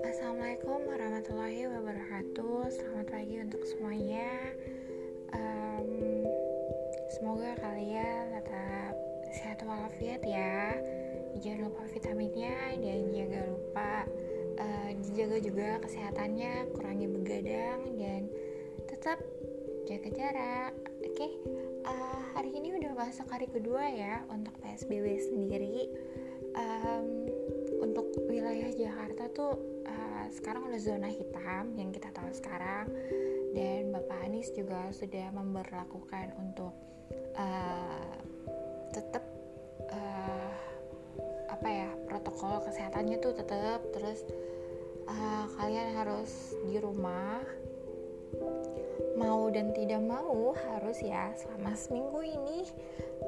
Assalamualaikum warahmatullahi wabarakatuh. Selamat pagi untuk semuanya. Um, Semoga kalian tetap sehat walafiat ya. Jangan lupa vitaminnya dan jangan lupa uh, dijaga juga kesehatannya Kurangi begadang dan tetap jaga jarak Oke, okay? uh, eh, masuk hari kedua ya untuk PSBB sendiri um, Untuk wilayah Jakarta tuh sekarang udah zona hitam yang kita tahu sekarang. Dan Bapak Anies juga sudah memperlakukan untuk uh, tetap uh, apa ya protokol kesehatannya tuh tetap terus uh, kalian harus di rumah mau dan tidak mau harus ya selama seminggu ini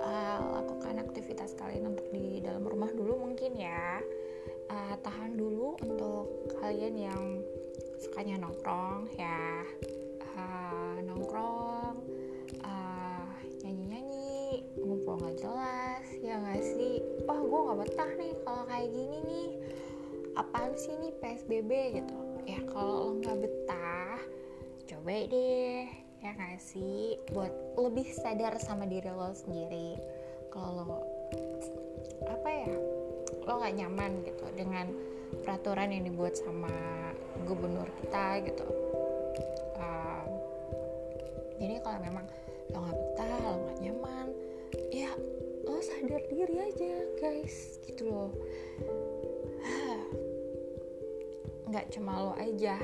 uh, lakukan aktivitas kalian untuk di dalam rumah dulu mungkin ya. Uh, tahan dulu untuk kalian yang sukanya nongkrong ya. Uh, nongkrong uh, nyanyi-nyanyi ngumpul nggak jelas ya nggak sih? Wah gue nggak betah nih kalau kayak gini nih. Apaan sih nih PSBB gitu? Ya kalau lo nggak betah coba deh ya nggak sih? Buat lebih sadar sama diri lo sendiri. Kalau lo apa ya lo nggak nyaman gitu dengan peraturan yang dibuat sama gubernur kita gitu. Uh, jadi kalau memang lo nggak betah lo nggak nyaman ya lo sadar diri aja guys gitu loh. Nggak cuma lo aja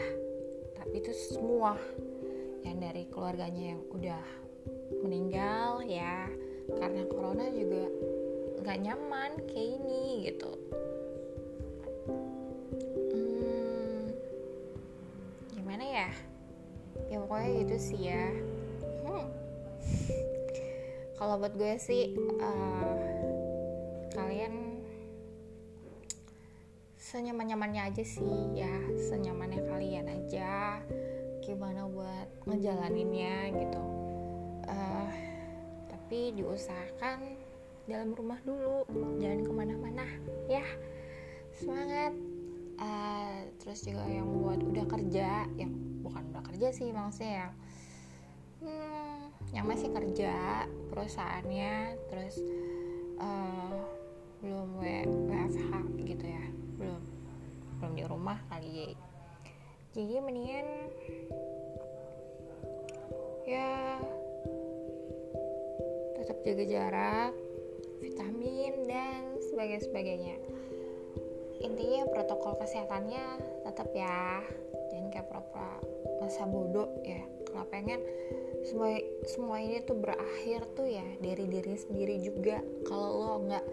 tapi itu semua yang dari keluarganya yang udah meninggal ya. Karena corona juga nggak nyaman kayak ini gitu. Hmm, gimana ya? Ya pokoknya gitu sih ya. Hmm. kalau buat gue sih uh, senyaman-nyamannya aja sih ya senyamannya kalian aja. Gimana buat ngejalaninnya gitu. Uh, tapi diusahakan dalam rumah dulu jangan ke mana-mana ya. Semangat. Uh, terus juga yang buat udah kerja yang bukan udah kerja sih maksudnya yang hmm, yang masih kerja perusahaannya terus uh, jadi mendingan ya tetap jaga jarak vitamin dan sebagainya sebagainya. Intinya protokol kesehatannya tetap ya. Jangan kayak pura-pura masa bodoh ya. Kalau pengen semua semua ini tuh berakhir tuh ya dari diri sendiri juga. Kalau lo nggak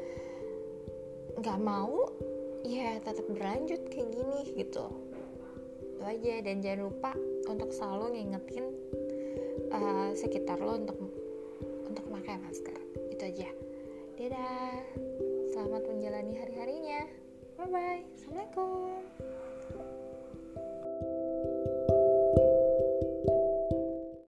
nggak mau ya tetap berlanjut kayak gini gitu. Itu aja dan jangan lupa untuk selalu ngingetin uh, sekitar lo untuk untuk pakai masker. Itu aja. Dadah, selamat menjalani hari-harinya. Bye bye, assalamualaikum.